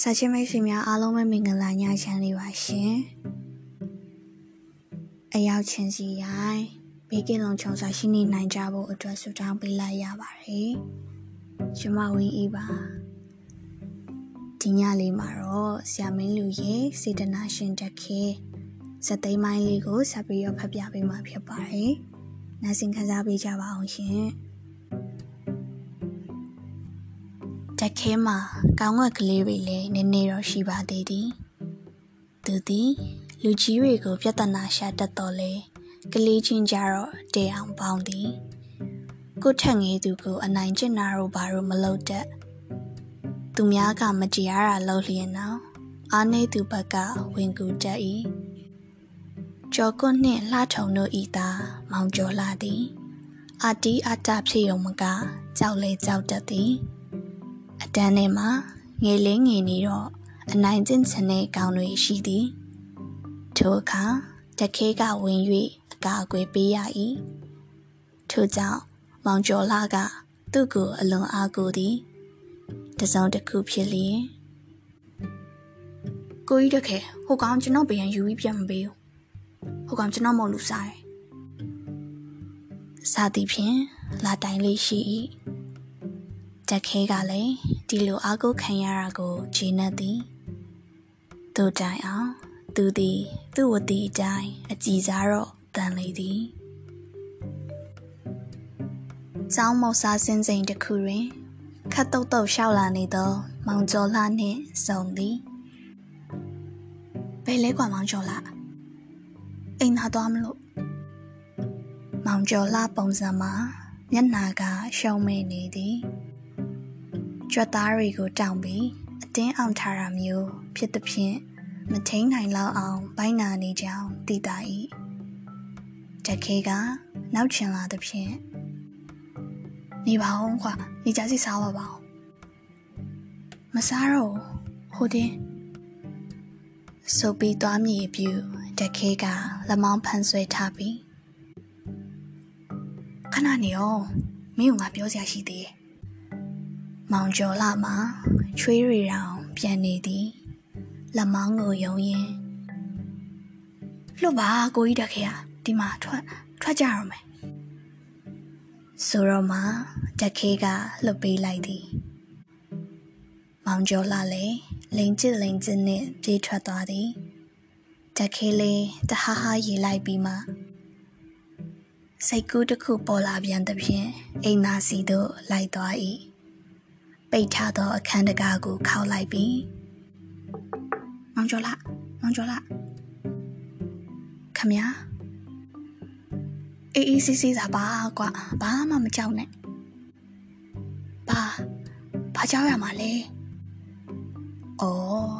စာချင်းမိတ်ဆွေများအားလုံးပဲမင်္ဂလာညချမ်းလေးပါရှင်အရောက်ချင်းစီရိုင်းဘေးကင်းလုံခြုံစွာရှိနေနိုင်ကြဖို့အတွက်ဆုတောင်းပေးလိုက်ရပါတယ်ကျွန်မဝင်းဤပါဒီညလေးမှာတော့ဆရာမင်းလူရဲ့စေတနာရှင်တက်ခဲစသိမ်းမိုင်းလေးကိုဆက်ပြီးတော့ဖတ်ပြပေးမှာဖြစ်ပါတယ်နားဆင်ခံစားပေးကြပါအောင်ရှင် တက်ခဲမှာကောင်းကကလေးတွေလည်းနည်းနည်းတော့ရှိပါသေးသည်သူသည်လူကြီးတွေကိုပြဿနာရှာတတ်တော်လဲကလေးချင်းကြတော့တဲအောင်ပေါင်းသည်ကိုထက်ငယ်သူကိုအနိုင်ကျင့်တာတော့ဘာလို့မလုပ်တတ်သူများကမတရားတာလုပ်လျင်တော့အာနေသူဘက်ကဝင်ကူတတ်၏ကျော်ကွနှင့်လှထုံတို့ဤသားမောင်ကျော်လာသည်အာတီအာတဖြစ်ုံမကကြောက်လေကြောက်တတ်သည် အတန်းထဲမှာငယ်လေးငယ်နေတော့အနိုင်ကျင့်ချင်တဲ့ကောင်းတွေရှိသည်ထိုအခါတခဲကဝင်၍အကာအကွယ်ပေးရ၏ထို့ကြောင့်မောင်ကျော်လာကသူ့ကိုအလွန်အားကိုးသည်တစုံတစ်ခုဖြစ်လျင်ကိုကြီးတခဲဟိုကောင်ကျွန်တော်ပြန်ယူပြီးပြန်မပေးဘူးဟိုကောင်ကျွန်တော်မဟုတ်လူစားတယ်စာသည်ဖြင့်လာတိုင်လေးရှိ၏ တက်ခဲကလည်းဒီလိုအားကိုးခံရတာကိုဂျင်းနေသည်တို့တိုင်အောင်သူသည်သူ့ဝတိအတိုင်းအကြည်စားတော့တန်လေသည်ကျောင်းမောက်စားစင်းစိန်တစ်ခုတွင်ခတ်တုတ်တုတ်လျှောက်လာနေသော မောင်ကျော်လှနှင့်စုံသည်ဘယ်လဲကွာမောင်ကျော်လှအိမ်သာသွားမလို့မောင်ကျော်လှပုံစံမှာမျက်နာကရှုံးမိနေသည် ကြွက်သားတွေကိုတောင်ပြီးအတင်းအောင်ထားတာမျိုးဖြစ်သဖြင့်မထိန်နိုင်လောက်အောင်ဘိုင်းနာနေကြောင်းသိတာ၏တခဲကနောက်ချင်လာသဖြင့်နေပါအောင်ကွာနေကြစီစားပါပါအောင်မစားတော့ဟိုတင်းဆိုပြီးသွားမြေပြူတခဲကလမောင်းဖန်ဆွဲထားပြီးခဏနေအောင်မင်းကငါပြောစရာရှိသေးတယ် မောင်ကျော်လာမှာချွေးရီတောင်ပြန်နေသည်လက်မောင်းကိုယုံရင်လွတ်ပါကိုကြီးတက်ခေဟာဒီမှာထွက်ထွက်ကြရမယ်ဆိုတော့မှတက်ခေကလွတ်ပေးလိုက်သည်မောင်ကျော်လာလေလိန်ကျစ်လိန်ကျစ်နဲ့ပြေးထွက်သွားသည်တက်ခေလေးတဟားဟားရေလိုက်ပြီးမှစိတ်ကူးတစ်ခုပေါ်လာပြန်သဖြင့်အိမ်သာစီသို့လိုက်သွား၏ ပိတ်ထားသောအခန်းတကားကိုခောက်လိုက်ပြီးမောင်ကျော်လာမောင်ကျော်လာခမညာအေးအေးစီးစီးသာပါကွာဘာမှမကြောက်နဲ့ဘာဘာကြောက်ရမှာလဲအော်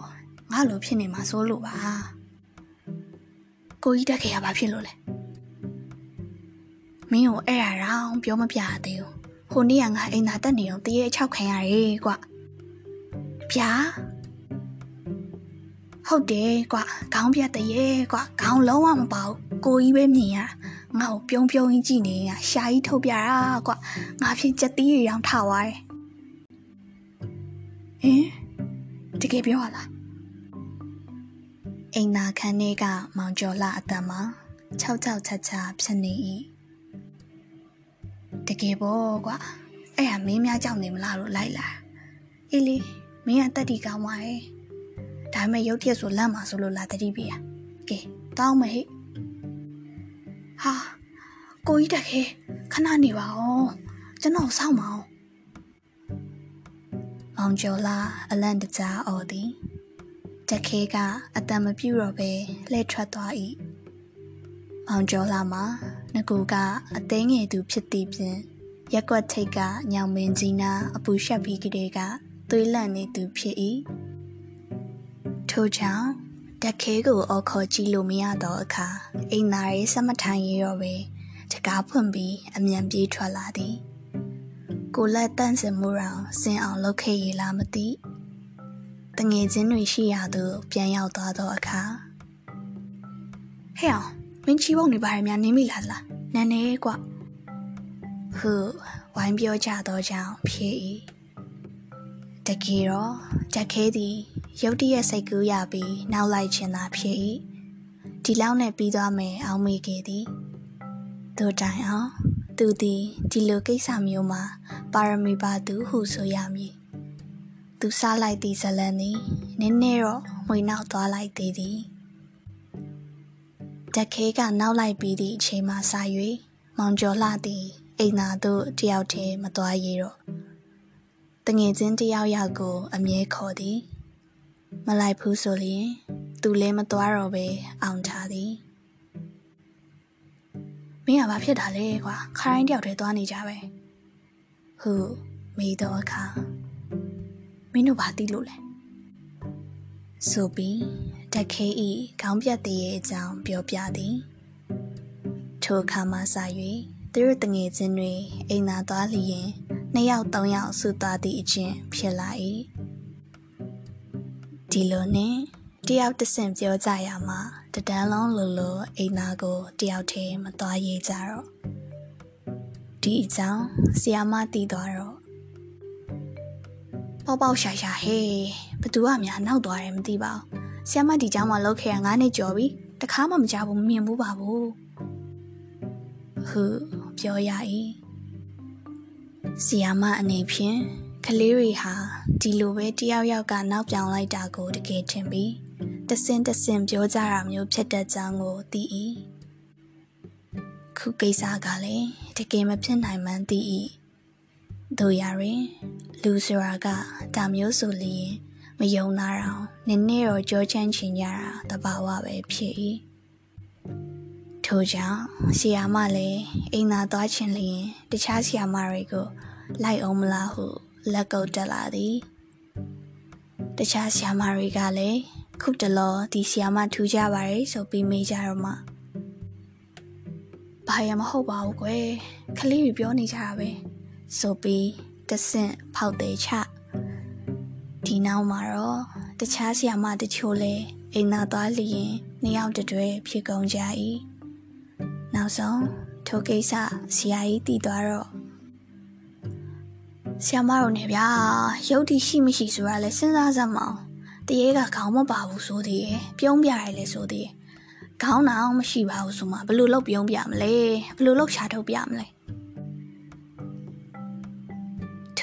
ငါလိုဖြစ်နေမှာစိုးလို့ပါကိုကြီးတက်ခေရဘာဖြစ်လို့လဲမင်းကိုအဲ့ရအောင်ပြောမပြသေးဘူး ဟိုနေ့ကငါအိမ်သာတက်နေအောင်တရေအချောက်ခံရတယ်ကွာဗျာဟုတ်တယ်ကွာခေါင်းပြတ်တရေကွာခေါင်းလုံးဝမပေါဘူးကိုကြီးပဲမြင်ရငါ့ကိုပြုံးပြုံးကြီးကြည့်နေရရှာကြီးထုတ်ပြတာကွာငါဖြင့်ကြက်တီးရီအောင်ထားသွားတယ်ဟင်တကယ်ပြောရလားအိမ်နာခန်းလေးကမောင်ကျော်လာအတန်မှာ၆၆ချာချာဖြစ်နေ၏ တကယ်ပေါ့ကွာအဲ့ဟာမင်းများကြောက်နေမလားလို့လိုက်လာအေးလေမင်းကတက်တီကောင်းပါရဲ့ဒါပေမဲ့ရုပ်တရက်ဆိုလန့်မှာဆိုလို့လာတတိပြရကဲတောင်းမဟိဟာကိုကြီးတက်ခဲခဏနေပါဦးကျွန်တော်စောင့်မအောင်မောင်ကျော်လာအလန့်တကြားအော်သည်တက်ခဲကအတံမပြူတော့ပဲလှည့်ထွက်သွား၏ မောင်ကျော်လာမှာငကူကအသိငယ်သူဖြစ်သည်ဖြင့်ရက်ကွက်ထိတ်ကညောင်မင်းကြီးနာအပူရှက်ပြီးကလေးကသွေးလန့်နေသူဖြစ်၏ထို့ကြောင့်တက်ခဲကိုအော်ခေါ်ကြည့်လို့မရတော့အခါအိမ်သားရေးစမထိုင်ရတော့ပဲတကားဖွင့်ပြီးအမြန်ပြေးထွက်လာသည်ကိုလက်တန့်စင်မှုရောင်စင်အောင်လုပ်ခဲ့ရလားမသိတငယ်ချင်းတွေရှိရာသို့ပြန်ရောက်သွားသောအခါဟဲ့အောင် မင်းချီးပုံနေပါရများနင်းမိလားလားနန်းနေကွဟုဝိုင်းပြောကြသောကြောင့်ဖြစ်၏တကယ်တော့တက်ခဲသည်ရုတ်တရက်စိတ်ကူးရပြီးနောက်လိုက်ချင်သာဖြစ်၏ဒီလောက်နဲ့ပြီးသွားမယ်အောင်မေခဲ့သည်တို့တိုင်အောင်သူသည်ဒီလိုကိစ္စမျိုးမှာပါရမီပါသူဟုဆိုရမည်သူစားလိုက်သည့်ဇလန်သည်နည်းနည်းတော့မှွေနောက်သွားလိုက်သေးသည် တခဲကနောက်လိုက်ပြီးသည့်အချိန်မှစ၍မောင်ကျော်လှသည်အိမ်သာသို့တယောက်တည်းမသွားရတော့တငယ်ချင်းတယောက်ယောက်ကို အမြဲခေါ်သည်မလိုက်ဘူးဆိုလျင် သူလည်းမသွားတော့ပဲအောင်ထားသည်မင်းကဘာဖြစ်တာလဲကွာခရိုင်းတယောက်တည်းသွားနေကြပဲဟုမိတော့အခါမင်းတို့ဘာသိလို့လဲ ဆိုပြီးတခဲဤခေါင်းပြတ်တည်းရဲ့အကြောင်းပြောပြသည်ထိုအခါမှစ၍သူတို့တငယ်ချင်းတွေအိမ်သာသွားလျင်နှစ်ယောက်သုံးယောက်ဆူသွားသည့်အချင်းဖြစ်လာ၏ဒီလိုနဲ့တယောက်တဆင့်ပြောကြရမှာတဒန်းလုံးလိုလိုအိမ်သာကိုတယောက်တည်းမသွားရေးကြတော့ဒီအကြောင်းဆီယာမတည်သွားတော့ ပေါပေါရှာရှာဟေးဘသူကများနောက်သွားတယ်မသိပါဘူးဆီယာမဒီเจ้าမှာလောက်ခဲ့ရ9နှစ်ကျော်ပြီတခါမှမကြဘူးမမြင်ဘူးပါဘူးဟုပြောရ၏ဆီယာမအနေဖြင့်ကလေးတွေဟာဒီလိုပဲတယောက်ယောက်ကနောက်ပြောင်လိုက်တာကိုတကယ်ထင်ပြီးတဆင်တဆင်ပြောကြတာမျိုးဖြစ်တဲ့ကြောင်းကိုသိ၏ခုကိစ္စကလည်းတကယ်မဖြစ်နိုင်မှန်းသိ၏ တို့ရရင်လူဆိုတာကဒါမျိုးဆိုလျင်မယုံနာတော့နည်းနည်းတော့ကြောချမ်းချင်ကြတာတဘာဝပဲဖြစ်၏ထို့ကြောင့်ဆီယာမလည်းအိမ်သာသွားချင်လျင်တခြားဆီယာမတွေကိုလိုက်အောင်မလားဟုလက်ကုပ်တက်လာသည်တခြားဆီယာမတွေကလည်းခုတလောဒီဆီယာမထူးကြပါရဲ့ဆိုပြီးမေးကြတော့မှဘာရမဟုတ်ပါဘူးကွယ်ခလေးတွေပြောနေကြတာပဲ ဆိုပြီးတဆင့်ဖောက်သေးချဒီနောက်မှာတော့တခြားဆီယာမတချို့လဲအိမ်သာသွားလျင်နှစ်ယောက်တည်းဖြစ်ကုန်ကြ၏နောက်ဆုံးထိုကိစ္စဆရာကြီးတည်သွားတော့ဆရာမတို့နဲ့ဗျာရုပ်တိရှိမရှိဆိုတာလဲစဉ်းစားစမ်းမအောင်တရေကခေါင်းမပါဘူးဆိုသေးရဲ့ပြုံးပြရတယ်လဲဆိုသေးရဲ့ခေါင်းနောင်မရှိပါဘူးဆိုမှဘယ်လိုလုပ်ပြုံးပြမလဲဘယ်လိုလုပ်ရှာထုတ်ပြမလဲ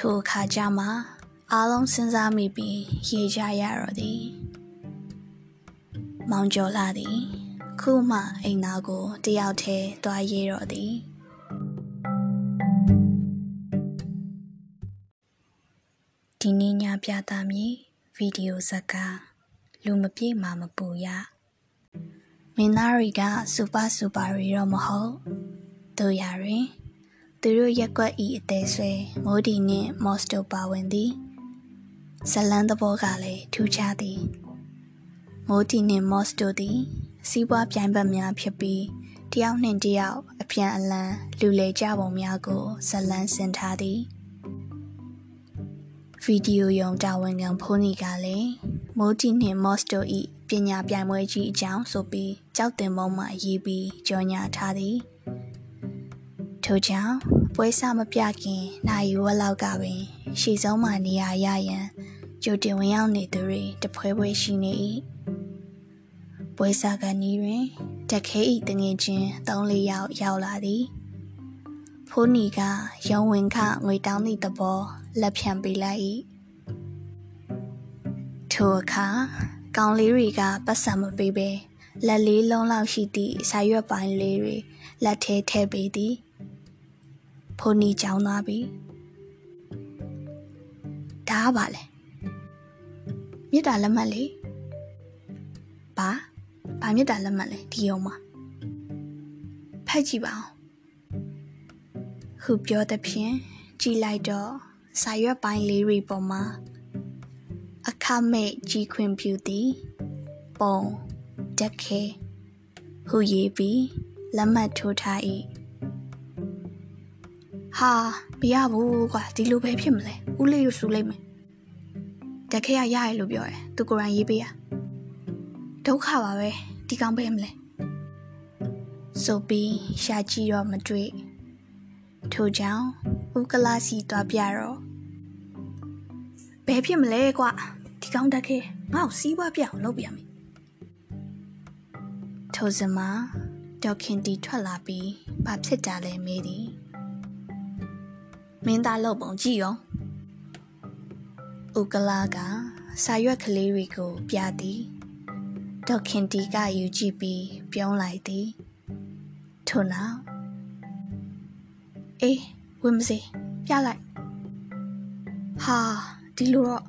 ထိုအခါကျမှအားလုံးစဉ်းစားမိပြီးရေကြရတော့သည် မောင်ကျော်လာသည် ခုမှအိမ်သားကိုတယောက်တည်းတွားရေးတော့သည်ဒီနေ့ညပြသမည်ဗီဒီယိုဇာတ်ကားလူမပြေမှာမပူရမင်းသားတွေကစူပါစူပါရီတော့မဟုတ်တို့ရရင် သူတို့ရက်ွက်ဤအသေးဆွဲမိုးဒီနှင့်မော့စတိုပါဝင်သည်ဇလန်သဘောကလည်းထူးခြားသည်မိုးဒီနှင့်မော့စတိုသည် စီးပွားပြိုင်ဘက်များဖြစ်ပြီးတယောက်နှင့်တယောက်အပြန်အလှန်လူလေကြပုံများကိုဇလန်းဆင်ထားသည်ဗီဒီယိုယုံတာဝန်ခံဖုန်းကြီးကလည်းမိုးတီနှင့်မော့စတိုဤပညာပြိုင်ပွဲကြီးအကြောင်းဆိုပြီးကြောက်တင်မုံမှရေးပြီးကြော်ညာထားသည်ထို့ကြောင့် ပွဲစားမပြခင်နိုင်ဝက်လောက်ကပင်ရှီဆုံးမှနေရာရရန်ကြိုတင်ဝင်ရောက်နေသူတွေတဖွဲဖွဲရှိနေ၏ပွဲစားကနီးတွင်တက်ခဲဤတငင်ချင်း၃၄ယောက်ရောက်လာသည်ဖိုးနီကရုံဝင်ခငွေတောင်းသည့်သဘောလက်ဖြန့်ပေးလိုက်၏ထိုအခါကောင်လေးတွေကပတ်စံမပေးပဲလက်လေးလုံးလောက်ရှိသည့်ဆာရွက်ပိုင်းလေးတွေလက်ထဲထည့်ပေးသည် ဖိုးနီကြောင်းသွားပြီဒါပါလေမြစ်တာလက်မှတ်လေဘာဘာမြစ်တာလက်မှတ်လဲဒီအောင်မှာဖက်ကြည့်ပါအောင်ခုပြောတဲ့ဖြင့်ကြည်လိုက်တော့စာရွက်ပိုင်းလေးတွေပေါ်မှာအခမဲ့ကြီးခွင်ပြူသည်ပုံတက်ခဲဟူရေးပြီးလက်မှတ်ထိုးထား၏ ဟာမရဘူးကွာဒီလိုပဲဖြစ်မလဲဦးလေးရဆူလိုက်မယ်တက်ခဲရရရလို့ပြောတယ်သူကိုယ်တိုင်ရေးပေးရဒုက္ခပါပဲဒီကောင်ပဲမလဲဆိုပြီးရှာကြည့်တော့မတွေ့ထို့ကြောင့်ဦးကလာစီတွားပြတော့ဘယ်ဖြစ်မလဲကွဒီကောင်တက်ခဲငါ့ကိုစီးပွားပြအောင်လုပ်ပြမယ်ထိုစမှာဒေါခင်တီထွက်လာပြီးဘာဖြစ်ကြလဲမေးသည် မင်းသားလုပ်ပုံကြည့်ရောဥကလာကစာရွက်ကလေးတွေကိုပြသည်ဒေါခင်တီကယူကြည့်ပြီးပြောင်းလိုက်သည်ထို့နောက်အေးဝင်မစေပြလိုက်ဟာဒီလိုတော့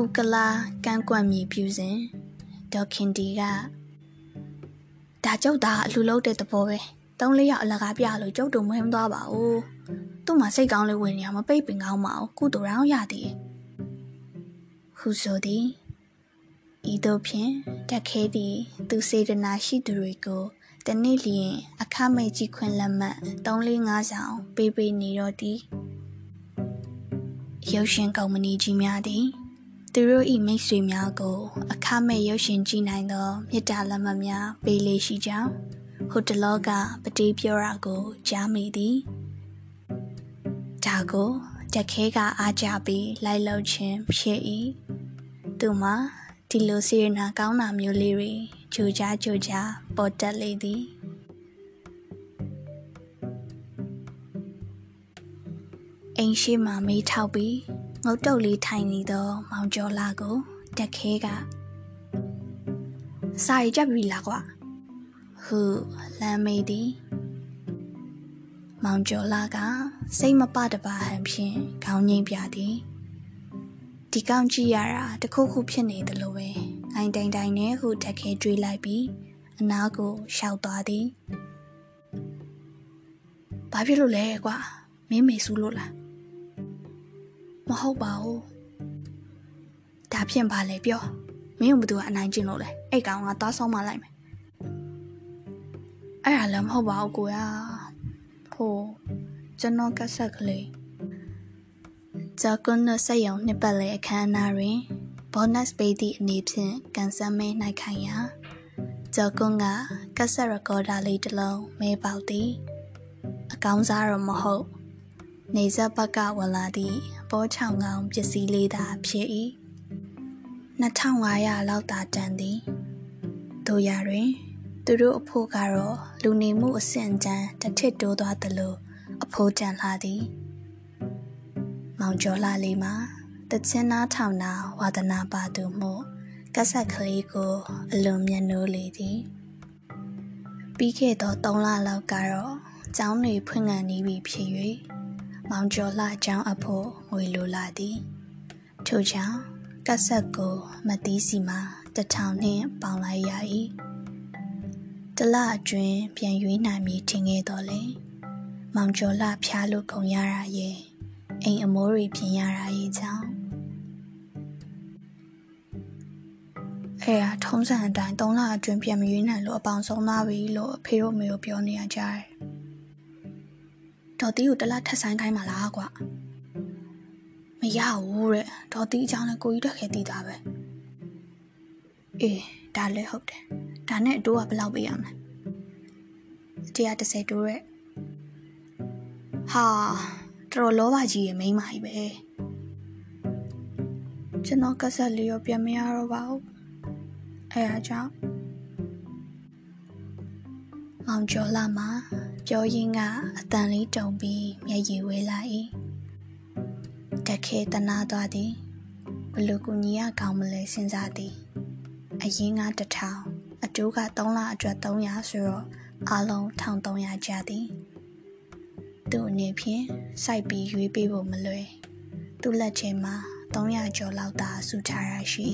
ဥကလာကန်းကွက်မြေပြူစဉ်ဒေါခင်တီကဒါကျုပ်သားအလှလုံးတဲ့သဘောပဲသုံးလေးယောက်အလကားပြလို့ကျုပ်တို့မွေးမသွားပါဘူး သူ့မှာစိတ်ကောင်းလေးဝင်နေရမပိတ်ပင်ကောင်းမအောင်ကုတူရောင်းရသည်ဟုဆိုသည်ဤသို့ဖြင့်တက်ခဲသည် သူစေတနာရှိသူတွေကိုတနေ့လျင် အခမဲ့ကြီးခွင်လက်မှတ်345ဆောင်ပေးပေးနေတော့သည်ရုပ်ရှင်ကုမ္ပဏီကြီးများသည်သူတို့၏မိတ်ဆွေများကို အခမဲ့ရုပ်ရှင်ကြည့်နိုင်သောမေတ္တာလက်မှတ်များပေးလေရှိကြောင်းဟိုတလောကပတိပြောတာကိုကြားမိသည် ဒါကိုတက်ခဲကအားကြပြီးလိုက်လောက်ခြင်းဖြစ်၏သူမှာဒီလိုစေရနာကောင်းတာမျိုးလေးတွေကြိုကြားကြိုကြားပေါ်တက်လေသည်အိမ်ရှိမှမေးထောက်ပြီးငုတ်တုတ်လေးထိုင်နေသော မောင်ကျော်လာကိုတက်ခဲကစာရီကြပြီလားကွာဟုလမ်းမေးသည် မောင်ကျော်လာကစိတ်မပတပါဟန်ဖြင့်ခေါင်းငိမ့်ပြသည်ဒီကောင်းကြည့်ရတာတခုခုဖြစ်နေတယ်လို့ပဲငိုင်းတိုင်တိုင်နဲ့ဟုတက်ခဲတွေးလိုက်ပြီးအနားကိုရှောက်သွားသည်ဘာဖြစ်လို့လဲကွာမင်းမေဆူလို့လားမဟုတ်ပါဘူးဒါဖြင့်ဘာလဲပြောမင်းတို့ဘသူကအနိုင်ကျင့်လို့လဲအဲ့ကောင်ကသွားဆောင်မလိုက်မယ်အဲ့ဒါလည်းမဟုတ်ပါဘူးကိုရ ဟိုကျွန်တော်ကဆက်ကလေးဂျာကွန်နဆက်ရုံနှစ်ပတ်လည်အခမ်းအနားတွင်ဘောနတ်ပေးသည့်အနေဖြင့်ကန်ဆယ်မဲနိုင်ခိုင်ရာဂျာကွန်ကကဆက်ရကော်ဒါလေးတစ်လုံးမဲပေါက်သည်အကောင်းစားတော့မဟုတ်နေဆက်ဘက်ကဝင်လာသည့်ဘောချောင်ကောင်ပစ္စည်းလေးသာဖြစ်၏2500လောက်သာတန်သည်တို့ရတွင် သူတို့အဖို့ကတော့လူနေမှုအဆင့်တန်းတစ်ထစ်တိုးသွားသလိုအဖိုးတန်လာသည်မောင်ကျော်လာလေးမှာတချင်းနာထောင်နာဝါဒနာပါသူမှုကဆက်ကလေးကိုအလွန်မျက်နှိုးလေသည်ပြီးခဲ့သော3လလောက်ကတော့ကျောင်းတွေဖွင့်ခံနေပြီဖြစ်၍မောင်ကျော်လာကျောင်းအဖို့ငွေလိုလာသည်ထို့ကြောင့်ကဆက်ကိုမသီးစီမှာတထောင်နှင့်ပေါင်လိုက်ရ၏ တလအတွင်းပြန်ရွေးနိုင်မည်ထင်ခဲ့တော်လေမောင်ကျော်လာဖျားလို့ခုံရတာရဲ့အိမ်အမိုးတွေပြင်ရတာရဲ့ကြောင့်အဲ့ဒါထုံးစံအတိုင်း၃လအတွင်းပြန်မရွေးနိုင်လို့အပေါင်ဆုံးသွားပြီလို့အဖေတို့မေတို့ပြောနေရကြတယ်ဒေါ်တီကိုတလားထက်ဆိုင်ခိုင်းပါလားကွာမရဘူးတဲ့ဒေါ်တီအကြောင်းလည်းကိုကြီးတက်ခဲ့တည်တာပဲအေးဒါလည်းဟုတ်တယ် ဒါနဲ့အတိုးကဘယ်လောက်ပေးရမလဲ130တိုးရဲ့ဟာတော်တော်လောဘကြီးရဲ့မိန်းမကြီးပဲကျွန်တော်ကဆက်လေးရောပြန်မရတော့ပါဘူးအဲအားကြောင့်မောင်ကျော်လာမှာပြောရင်းကအတန်လေးတုံပြီးမျက်ရည်ဝဲလာ၏တက်ခဲတနာသွားသည်ဘလူကူညီရကောင်းမလဲစဉ်းစားသည်အရင်ကတထောင် အတိုးက3လအတွက်300ဆိုတော့အားလုံး1300ကျသည်သူ့အနေဖြင့်စိုက်ပြီးရွေးပေးဖို့မလွယ်သူ့လက်ထဲမှာ300ကျော်လောက်သာစုထားရရှိ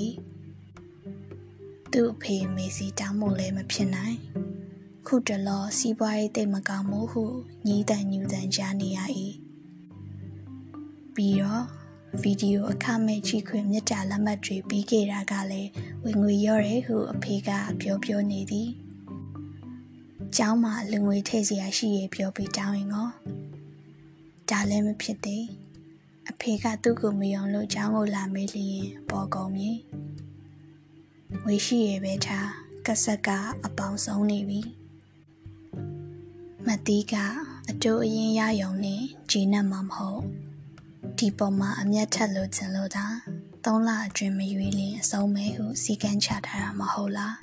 သူ့အဖေမေစီတောင်းမို့လည်းမဖြစ်နိုင်ခုတလောစီးပွားရေးတိတ်မကောင်းမှုဟုညီးတန်ညူတန်ကြားနေရ၏ပြီးတော့ ဗီဒီယိုအခမဲ့ချီခွင့်မြတ်တာလက်မှတ်တွေပြီးခဲ့တာကလည်းဝင်ငွေရော့တယ်ဟုအဖေကပြောပြောနေသည်။ကျောင်းမှာလူငွေထည့်စရာရှိရပြောပြီးတောင်းရင်ကောဒါလည်းမဖြစ်သေး။အဖေကသူ့ကိုမယုံလို့ကျောင်းကိုလာမေးလျင်ပေါ်ကုန်ပြီ။ငွေရှိရပဲထားကက်ဆက်ကအပေါင်းဆုံးနေပြီ။မတိကအတူအရင်ရယုံနဲ့ဂျင်းနဲ့မှမဟုတ် ဒီပေါ်မှာအမျက်ထက်လို့ခြင်းလို့သာသုံးလအတွင်းမရွေးလင်အဆုံးမဲဟုစီကန်းချထားတာမဟုတ်လား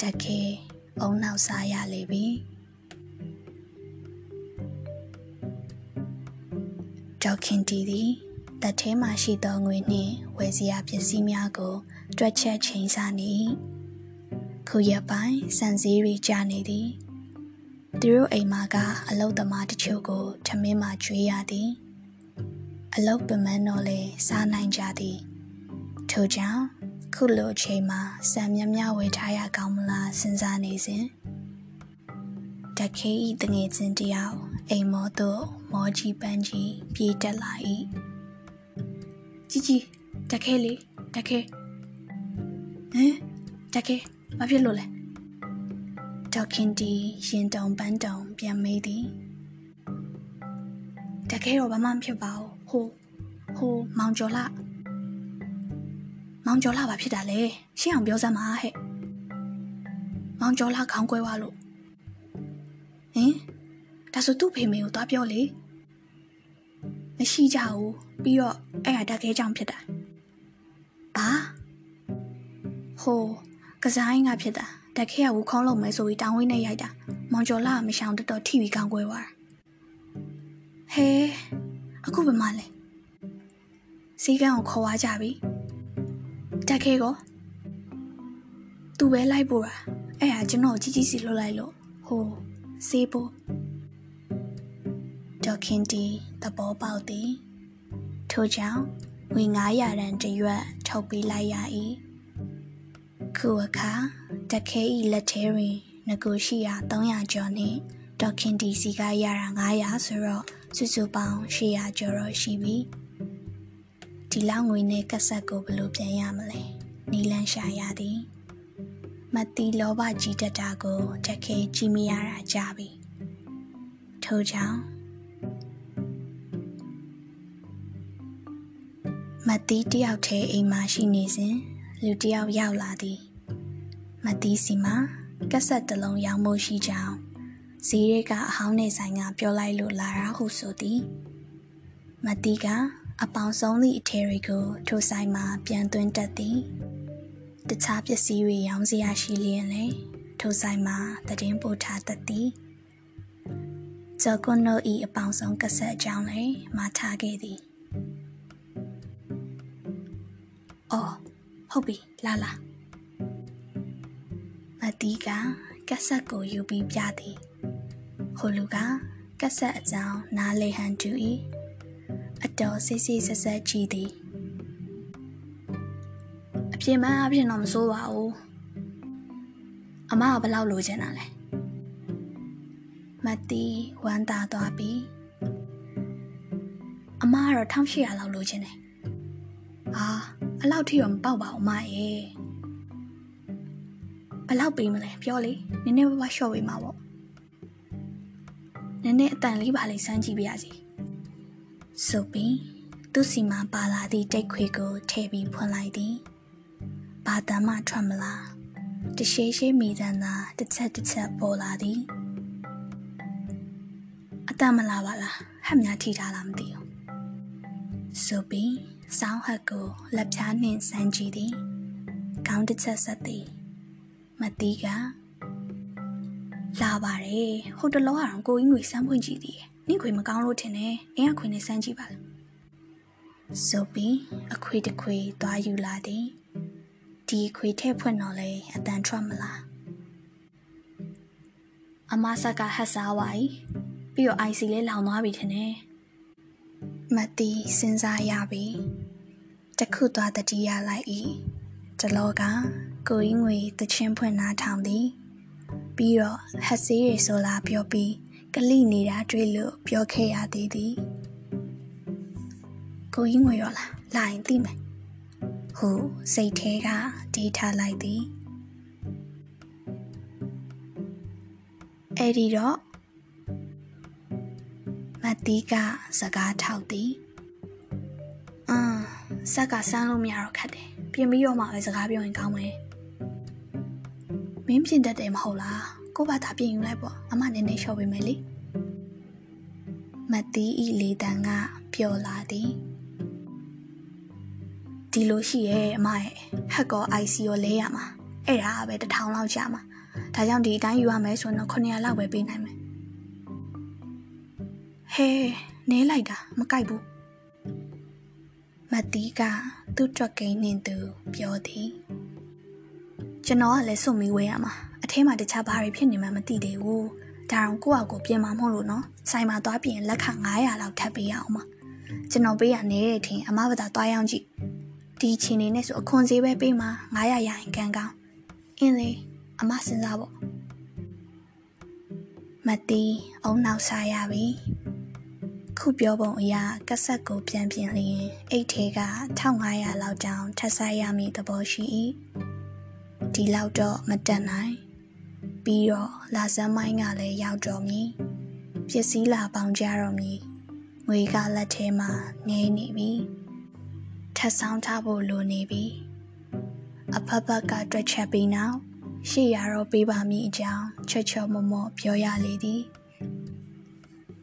တခေအုံနောက်စားရလေပြီဒေါခင်တီသည်တထဲမှရှိသောငွေနှင့်ဝယ်စရာပစ္စည်းများကို တွက်ချက်ချိန်ဆနေခုရပိုင်းစံစည်းရီကြနေသည်သူတို့အိမ်မှာကအလုတ်သမားတချို့ကိုထမင်းမှကျွေးရသည် အလုတ်ပမန်းတော့လေစားနိုင်ကြသည်ထို့ကြောင့်ခုလိုအချိန်မှာစံမြမြဝေထားရကောင်းမလားစဉ်းစားနေစဉ်တခေဤတငယ်ချင်းတယောက်အိမ်မောသို့မောကြီးပန်းကြီးပြေးတက်လာ၏ကြီးကြီးတခဲလေးတခဲဟမ်တခဲဘာဖြစ်လို့လဲဒေါခင်တီရင်တုံပန်းတုံပြန်မေးသည်တခဲတော့ဘာမှမဖြစ်ပါဘူး ဟိုဟိုမောင်ကျော်လာမောင်ကျော်လာဘာဖြစ်တာလဲရှင်းအောင်ပြောစမ်းပါဟဲ့မောင်ကျော်လာခေါင်းကွဲသွားလို့ဟင်ဒါဆိုသူ့ဖေမေကိုသွားပြောလေမရှိကြဘူးပြီးတော့အဲ့ဟာတက်ခဲကြောင့်ဖြစ်တာဘာဟိုကစားရင်ကဖြစ်တာတက်ခဲကဝူခေါင်းလုံးမယ်ဆိုပြီးတောင်းဝင်းနဲ့ရိုက်တာမောင်ကျော်လာမရှောင်တတော်ထိပြီးကောင်းကွဲသွားဟဲ အခုဘယ်မှလဲစီကန်းကိုခေါ်သွားကြပြီတက်ခဲကိုသူပဲလိုက်ပို့တာအဲ့ဟာကျွန်တော်ကြီးကြီးစီလွတ်လိုက်လို့ဟိုစေးဖို့ဒေါခင်တီသဘောပေါက်သည်ထို့ကြောင့်ဝေ900ရန်တရွက်ထုတ်ပေးလိုက်ရ၏ခုအခါတခဲဤလက်ထဲတွင်ငကိုရှိရာ300ကျော်နှင့်ဒေါခင်တီစီကရတာ900ဆိုတော့ စုစုပေါင်း800ကျော်တော့ရှိပြီဒီလောက်ငွေနဲ့ကက်ဆက်ကိုဘယ်လိုပြန်ရမလဲနီလန်းရှာရသည်မတိလောဘကြီးတတ်တာကိုတခဲကြည့်မရတာကြပြီထို့ကြောင့်မတိတယောက်ထဲအိမ်မှာရှိနေစဉ်လူတယောက်ရောက်လာသည် မတိစီမှာကက်ဆက်တစ်လုံးရောင်းဖို့ရှိကြောင်း ဈေးရဲကအဟောင်းနေဆိုင်ကပြောလိုက်လို့လာတာဟုဆိုသည်မတိကအပေါင်ဆုံးသည့်အထည်တွေကိုထိုဆိုင်မှာပြန်သွင်းတတ်သည်တခြားပစ္စည်းတွေရောင်းစရာရှိလျင်လေထိုဆိုင်မှာတည်င်းပို့ထားတတ်သည်ဇော်ကွန်နိုဤအပေါင်ဆုံးကဆက်အကြောင်းလည်းမထားခဲ့သည်အော်ဟုတ်ပြီလာလာမတီးကကက်ဆက်ကိုယူပြီးပြသည် ဟိုလူကကက်ဆက်အကြောင်းနားလေဟန်တူ၏အတော်စိတ်စိတ်ဆက်ဆက်ကြည့်သည်အပြင်းမအဖြစ်တော့မစိုးပါဘူးအမကဘလောက်လိုချင်တာလဲမတီးဝမ်းသာသွားပြီအမကတော့1800လောက်လိုချင်တယ်အာအလောက်ထိတော့မပေါက်ပါဘူးမရဲ့ဘလောက်ပေးမလဲပြောလေနည်းနည်းပါးပါးလျှော့ပေးမှာပေါ့ နည်းနည်းအတန်လေးပါလေးစမ်းကြည့်ပါရစေဆိုပြီးသူ့စီမှာပါလာသည့်တိတ်ခွေကိုထည့်ပြီးဖွင့်လိုက်သည်ဘာတမ်းမှထွက်မလားတရှိရှိမိတန်းသာတစ်ချက်တစ်ချက်ပေါ်လာသည်အတမ်းမလားပါလားဟက်များထိထားလားမသိဘူးဆိုပြီးစောင်းဟက်ကိုလက်ဖြားနှင့်စမ်းကြည့်သည်ခေါင်းတစ်ချက်ဆက်သည်မတီးက လာပါတယ်ဟိုတလောကတော့ကိုကြီးငွေစမ်းဖွင့်ကြည့်သည်နင့်ခွေမကောင်းလို့ထင်တယ်အင်းအခွေနဲ့စမ်းကြည့်ပါလားဆိုပြီးအခွေတစ်ခွေသွားယူလာသည်ဒီခွေထဲဖွင့်တော့လေအတန်ထွက်မလားအမဆက်ကဟက်စားပါ යි ပြီးတော့ IC လေးလောင်သွားပြီထင်တယ်မတီးစဉ်းစားရပြီတခုသွားတတိယလိုက်၏တလောကကိုကြီးငွေတချင်းဖွင့်နာထောင်သည် ပြီးတော့ဟက်ဆေးရဆိုလာပြောပြီးကလိနေတာတွေ့လို့ပြောခဲ့ရသေးသည်ကိုကြီးငွေရောလားလာရင်သိမယ်ဟိုစိတ်ထဲကဒေးထားလိုက်သည်အဲ့ဒီတော့မတီးကစကားထောက်သည်အင်းဆက်ကဆန်းလို့မရတော့ခက်တယ်ပြင်ပြီးတော့မှပဲစကားပြောရင်ကောင်းမယ် မင်းပြင်တတ်တယ်မဟုတ်လားကိုဘာသာပြင်ယူလိုက်ပေါ့အမနည်းနည်းလျှော့ပေးမယ်လေမတီးဤလေတန်ကပျော်လာသည်ဒီလိုရှိရဲ့အမရဲ့ဟက်ကော IC ရောလဲရမှာအဲ့ဒါပဲတစ်ထောင်လောက်ကြာမှာဒါကြောင့်ဒီအတိုင်းယူရမယ်ဆိုတော့900လောက်ပဲပေးနိုင်မယ်ဟဲနဲလိုက်တာမကြိုက်ဘူးမတီးကသူ့တွက်ကိန်းနဲ့သူပြောသည် ကျွန်တော်ကလည်းစွန့်ပြီးဝေးရမှာအထဲမှာတခြားဘာတွေဖြစ်နေမှမသိသေးဘူးဒါအောင်ကိုယ့်အကိုပြင်မှာမဟုတ်လို့နော်ဆိုင်မှာသွားပြင်လက်ခ900လောက်ထပ်ပေးရအောင်ပါကျွန်တော်ပေးရနေတဲ့အထင်အမဘာသာသွားရောက်ကြည့်ဒီချီနေနဲ့ဆိုအခွန်ဈေးပဲပေးမှာ900ရရင်ကံကောင်းအင်းလေအမစဉ်းစားပေါ့မတီးအုံနောက်စားရပြီခုပြောပုံအရာကဆက်ကိုပြန်ပြင်လျင်အိတ်ထဲက1500လောက်တောင်ထပ်ဆိုင်ရမည်သဘောရှိ၏ ဒီလောက်တော့မတက်နိုင်ပြီးတော့လာစမ်းမိုင်းကလည်းရောက်တော်မည်ပစ္စည်းလာပေါင်ကြတော်မည်ငွေကလက်ထဲမှာငဲနေပြီထပ်ဆောင်ထားဖို့လိုနေပြီအဖက်ဖက်ကတွက်ချက်ပြီးနောက်ရှေ့ရတော့ပေးပါမည်အကြောင်းချွတ်ချော်မမော့ပြောရလေသည်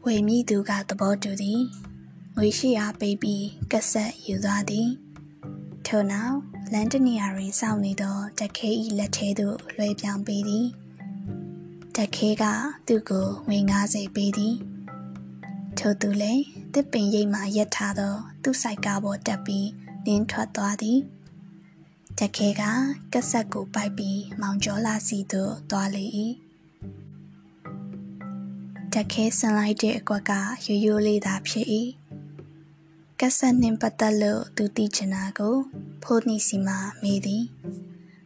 ဝေမိသူကသဘောတူသည်ငွေရှိအားပေးပြီးကက်ဆက်ယူသွားသည်ထို့နောက် လန်တနီယာတွင်စောင့်နေသောတခဲဤလက်ထဲသို့လွှဲပြောင်းပေးသည်တခဲကသူ့ကိုငွေ90ပေးသည်ထို့သူလည်းတစ်ပင်ရိပ်မှရက်ထားသော သူ့ဆိုင်ကားပေါ်တက်ပြီးနင်းထွက်သွားသည်တခဲကကက်ဆက်ကိုပိုက်ပြီးမောင်ကျော်လာစီသို့သွားလေ၏တခဲဆန်လိုက်တဲ့အကွက်ကရိုးရိုးလေးသာဖြစ်၏ ကက်ဆက်နှင့်ပတ်သက်လို့သူသိချင်တာကို ဖိုးနီစီမှာမေးသည်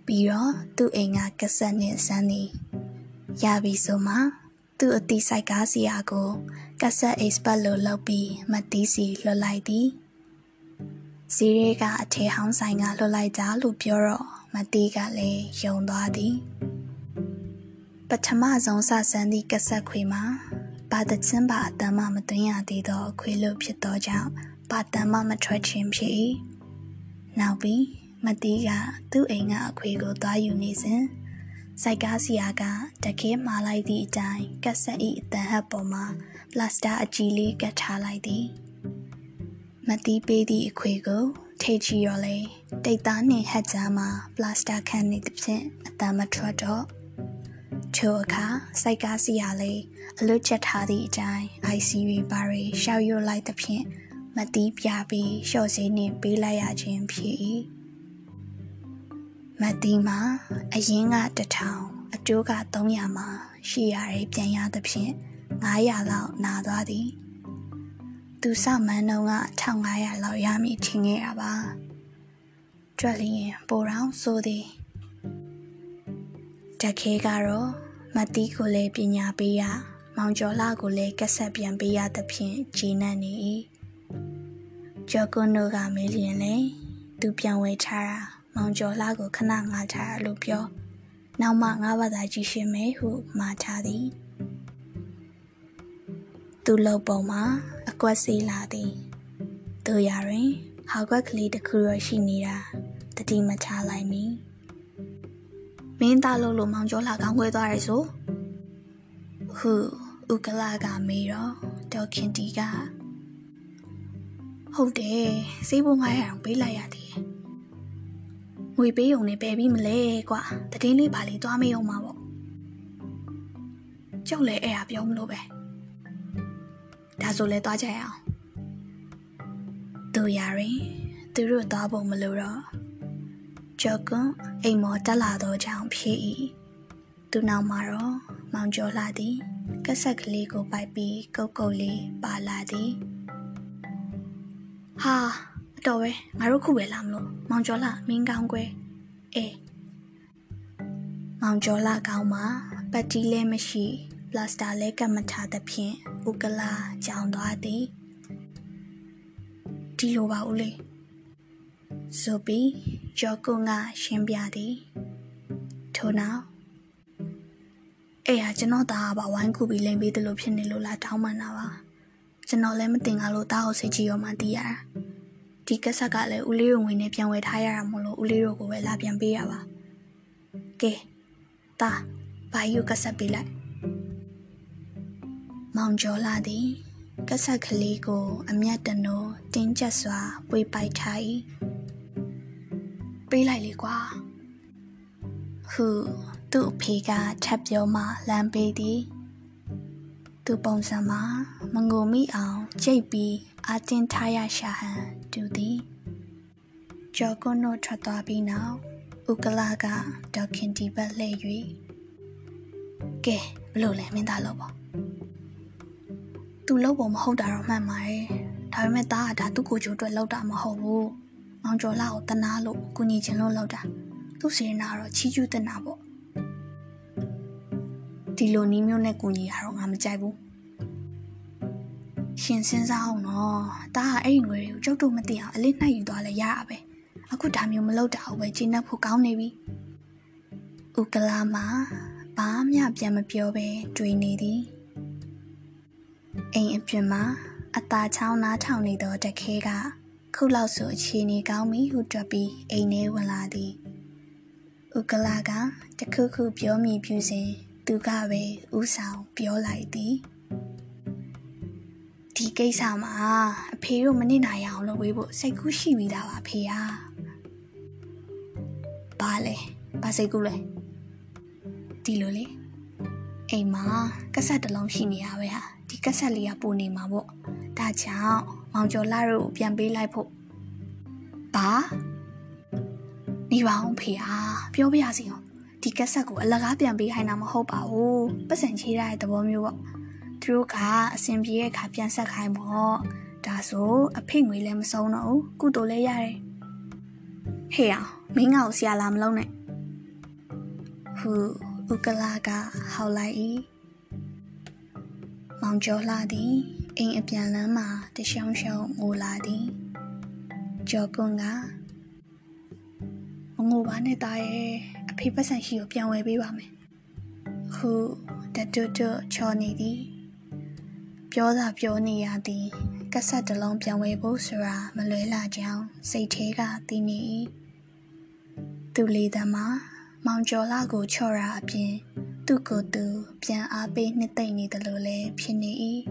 ပြီးတော့သူ့အိမ်ကကက်ဆက်နှင့်ဆန်းသည်ရပြီဆိုမှသူ့အတိဆိုင်ကားစီယာကိုကက်ဆက် expert လို့လုပ်ပြီးမတီးစီလွှတ်လိုက်သည်စီရဲကအထေဟောင်းဆိုင်ကလွှတ်လိုက်ကြလို့ပြောတော့မတီးကလည်းယုံသွားသည်ပထမဆုံးစဆန်းသည့်ကက်ဆက်ခွေမှာပါတချင်းပါအတမ်းမှမသွင်းရသေးသောခွေလို့ဖြစ်သောကြောင့် ပါတမ်းမှမထွက်ခြင်းဖြစ်၏နောက်ပြီးမတီးကသူ့အိမ်ကအခွေကိုသွားယူနေစဉ်စိုက်ကားစီယာကတခဲမှားလိုက်သည့်အတိုင်းကက်ဆက်၏အတန်ဟပ်ပေါ်မှာပလတ်စတာအကြီးလေးကတ်ထားလိုက်သည်မတီးပေးသည့်အခွေကိုထိချီရောလေတိတ်သားနှင့်ဟက်ကြားမှာပလတ်စတာခန့်နေသဖြင့်အတန်မထွက်တော့ချိုအခါစိုက်ကားစီယာလေးအလွတ်ချက်ထားသည့်အတိုင်း ICV ဘာတွေရှောက်ရွတ်လိုက်သဖြင့် မတီးပြပြီးလျှော့စည်းနှင့်ပေးလိုက်ရခြင်းဖြစ်၏မတီးမှာအရင်ကတထောင်အကျိုးက300မှာရှိရတယ်ပြန်ရသဖြင့်900လောက်နာသွားသည်သူစမန်းတော့က1500လောက်ရမည်ထင်ခဲ့ရပါကြွက်လျင်ပိုတောင်ဆိုသည်တခဲကတော့မတီးကိုလည်းပညာပေးရမောင်ကျော်လာကိုလည်းကက်ဆက်ပြန်ပေးရသဖြင့်ဂျင်းနတ်နေ၏ ကျော်ကွန်းတို့ကမေးလျင်လေသူပြန်ဝေထားတာမောင်ကျော်လာကိုခဏငါထားရလို့ပြောနောက်မှငါဘာသာကြည့်ရှင်မယ်ဟုမှာထားသည်သူလုံပုံမှာအကွက်စီးလာသည်တို့ရတွင်ဟောက်ကွက်ကလေးတစ်ခုရရှိနေတာတတိမချလိုက်မီမင်းသားလို့လို့မောင်ကျော်လာကောင်းခွဲသွားရဲဆိုဟုဥကလာကမေးတော့ဒေါခင်တီက ဟုတ်တယ်စေးဖို့900အောင်ပေးလိုက်ရသေးတယ်ငွေပေးုံနဲ့ပယ်ပြီးမလဲကွာတည်င်းလေးပါလေးသွားမေးအောင်မှာပေါ့ကျုပ်လည်းအဲ့ဟာပြောမလို့ပဲဒါဆိုလဲသွားကြရအောင်သူရရင်သူတို့သွားဖို့မလို့တော့ကျော်ကွန်အိမ်မော်တက်လာတော့ကြောင်ဖြစ်၏သူနောက်မှာတော့မောင်ကျော်လာသည်ကက်ဆက်ကလေးကိုပိုက်ပြီးကုတ်ကုတ်လေးပါလာသည် ဟာအတော်ပဲငါတို့ခုပဲလာမလို့မောင်ကျော်လာမင်းကောင်းကွယ်အေးမောင်ကျော်လာကောင်းမှာပတ်တီးလည်းမရှိပလတ်စတာလည်းကတ်မထားသဖြင့်ဥကလာကြောင်သွားသည်ဒီလိုပါဦးလေဆိုပြီးကျော်ကုန်းကရှင်းပြသည်ထို့နောက်အဲ့ဟာကျွန်တော်သားကပါဝိုင်းခုပြီးလိမ်ပေးတယ်လို့ဖြစ်နေလို့လားတောင်းပန်တာပါ ကျွန်တော်လည်းမတင်ကားလို့သားကိုစိတ်ကြည့်ရောမှသိရတာဒီကက်ဆက်ကလည်းဦးလေးတို့ဝင်နေပြန်ဝယ်ထားရတာမို့လို့ဦးလေးတို့ကိုပဲလာပြန်ပေးရပါကဲသားဘာယူကက်ဆက်ပေးလိုက်မောင်ကျော်လာသည်ကက်ဆက်ကလေးကိုအမျက်တနိုးတင်းကျပ်စွာပွေပိုက်ထား၏ပေးလိုက်လေကွာဟုသူ့အဖေကထပ်ပြောမှလမ်းပေးသည် သူပုံစံမှာမငိုမိအောင်ကြိတ်ပြီးအတင်းထားရရှာဟန်တူသည်ကျော်ကွန်းတို့ထွက်သွားပြီးနောက်ဥကလာကဒေါခင်တီဘက်လှည့်၍ကဲဘလို့လဲမင်းသားလို့ပေါ့သူလို့ပုံမဟုတ်တာတော့မှန်ပါတယ်ဒါပေမဲ့သားကဒါသူ့ကိုချိုးအတွက်လောက်တာမဟုတ်ဘူးမောင်ကျော်လာကိုတနာလို့ကုညီချင်လို့လောက်တာသူ့စေနာတော့ချီးကျူးတင်တာပေါ့ ဒီလိုနီးမျိုးနဲ့ကုညီရတော့ငါမကြိုက်ဘူးရှင်စဉ်းစားအောင်နော်ဒါကအဲ့ဒီငွေတွေကိုကျုပ်တို့မသိအောင်အလေးနှိုက်ယူသွားလဲရတာပဲအခုဒါမျိုးမလုပ်တာဘူးပဲကျင်းတတ်ဖို့ကောင်းနေပြီဥကလာမှာဘာမှပြန်မပြောပဲတွေ့နေသည်အိမ်အပြင်မှာအသားချောင်းနားထောင်နေသောတခဲကခုလောက်ဆိုအခြေအနေကောင်းပြီဟုတွက်ပြီးအိမ်ထဲဝင်လာသည်ဥကလာကတခုခုပြောမိပြူစဉ် သူကပဲဥဆောင်ပြောလိုက်သည်ဒီကိစ္စမှာအဖေတို့မနစ်နိုင်အောင်လုပ်ပေးဖို့စိတ်ကူးရှိပြီးသားပါဖေဟာဘာလဲဘာစိတ်ကူးလဲဒီလိုလေအိမ်မှာကက်ဆက်တစ်လုံးရှိနေရပဲဟာဒီကက်ဆက်လေးကပိုနေမှာပေါ့ဒါကြောင့်မောင်ကျော်လာတို့ပြန်ပေးလိုက်ဖို့ဘာနေပါအောင်ဖေဟာပြောပြရစီအောင် ဒီကက်ဆက်ကိုအလကားပြန်ပေးခိုင်းတာမဟုတ်ပါဘူးပတ်စံချေးရတဲ့သဘောမျိုးပေါ့သူတို့ကအဆင်ပြေတဲ့အခါပြန်ဆက်ခိုင်းပေါ့ဒါဆိုအဖေငွေလည်းမဆုံးတော့ဘူးကုတိုလည်းရတယ်ဟေ့အောင်မင်းငါ့ကိုဆရာလာမလုံးနဲ့ဟူဥကလာကဟောက်လိုက်၏မောင်ကျော်လာသည်အိမ်အပြန်လမ်းမှာတရှောင်းရှောင်းငိုလာသည်ကျော်ကွန်းကမငိုပါနဲ့တာရဲ့ အဖေပတ်စံရှိကိုပြန်ဝယ်ပေးပါမယ်ခုတတွတ်တွတ်ချော်နေသည်ပြောတာပြောနေရသည်ကက်ဆက်တစ်လုံးပြန်ဝယ်ဖို့ဆိုတာမလွဲလာကြောင်းစိတ်ထဲကသိနေ၏သူလေးသမားမောင်ကျော်လာကိုချော့ရာအပြင်သူ့ကိုယ်သူပြန်အားပေးနှစ်သိမ့်နေတယ်လို့လည်းဖြစ်နေ၏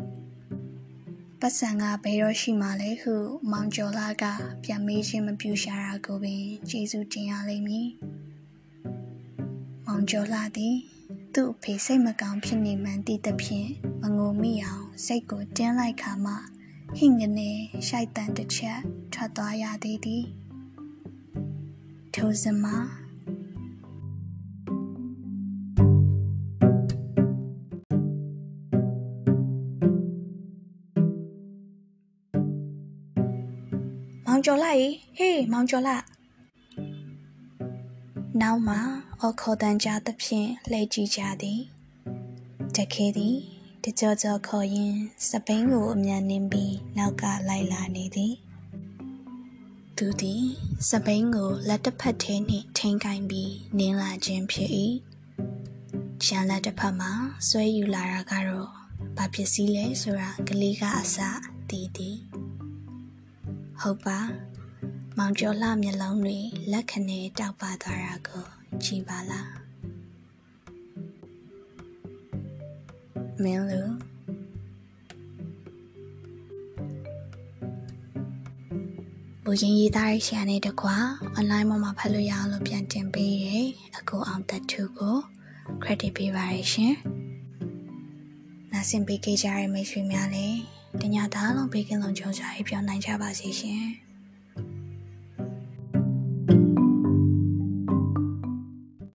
ပတ်စံကဘယ်တော့ရှိမှလဲဟု မောင်ကျော်လာက ပြန်မေးခြင်းမပြုရှာတာကိုပင်ကျေးဇူးတင်ရလိမ့်မည် မောင်ကျော်လာသည်သူ့အဖေစိတ်မကောင်းဖြစ်နေမှန်းသိသဖြင့်မငိုမိအောင်စိတ်ကိုတင်းလိုက်ခါမှဟင်ကနေရှိုက်တန်တစ်ချက်ထွက်သွားရသေးသည်ထိုစမှာမောင်ကျော်လာရေဟေးမောင်ကျော်လာ နောက်မှာအော်ခေါ်တန်ကြသဖြင့်လှည့်ကြည့်ကြသည်တခဲသည်တကြောကြောခေါ်ရင်စပိန်ကိုအမြန်နှင်းပြီးနောက်ကလိုက်လာနေသည်သူသည်စပိန်ကိုလက်တစ်ဖက်ထဲနှင့်ထိန်ကိုင်းပြီးနင်းလာခြင်းဖြစ်၏ချန်လက်တစ်ဖက်မှာဆွဲယူလာတာကတော့ဘာပစ္စည်းလဲဆိုတာကလေးကအစတည်သည်ဟုတ်ပါ မောင်ကျော်လှမျက်လုံးတွေလက်ခနဲ့တောက်ပါသွားတာကိုကြည်ပါလားမင်းလူဘူရင်ရေးသားရေးရှာနေတကွာ online မှာဖတ်လို့ရအောင်လို့ပြန်တင်ပေးရအကိုအောင်တတူကို credit ပေးပါရရှင်။နားဆင်ပေးကြရတဲ့မိတ်ဆွေများလည်းတညသားလုံးဘေးကင်းလုံးကြုံစားရေးပြောင်းနိုင်ကြပါစေရှင်။